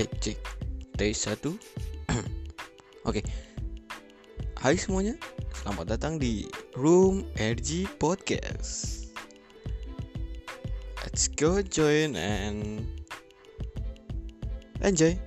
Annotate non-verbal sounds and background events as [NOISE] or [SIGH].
cek cek. Tes satu. [CLEARS THROAT] Oke. Hai semuanya. Selamat datang di room RG podcast. Let's go join and enjoy.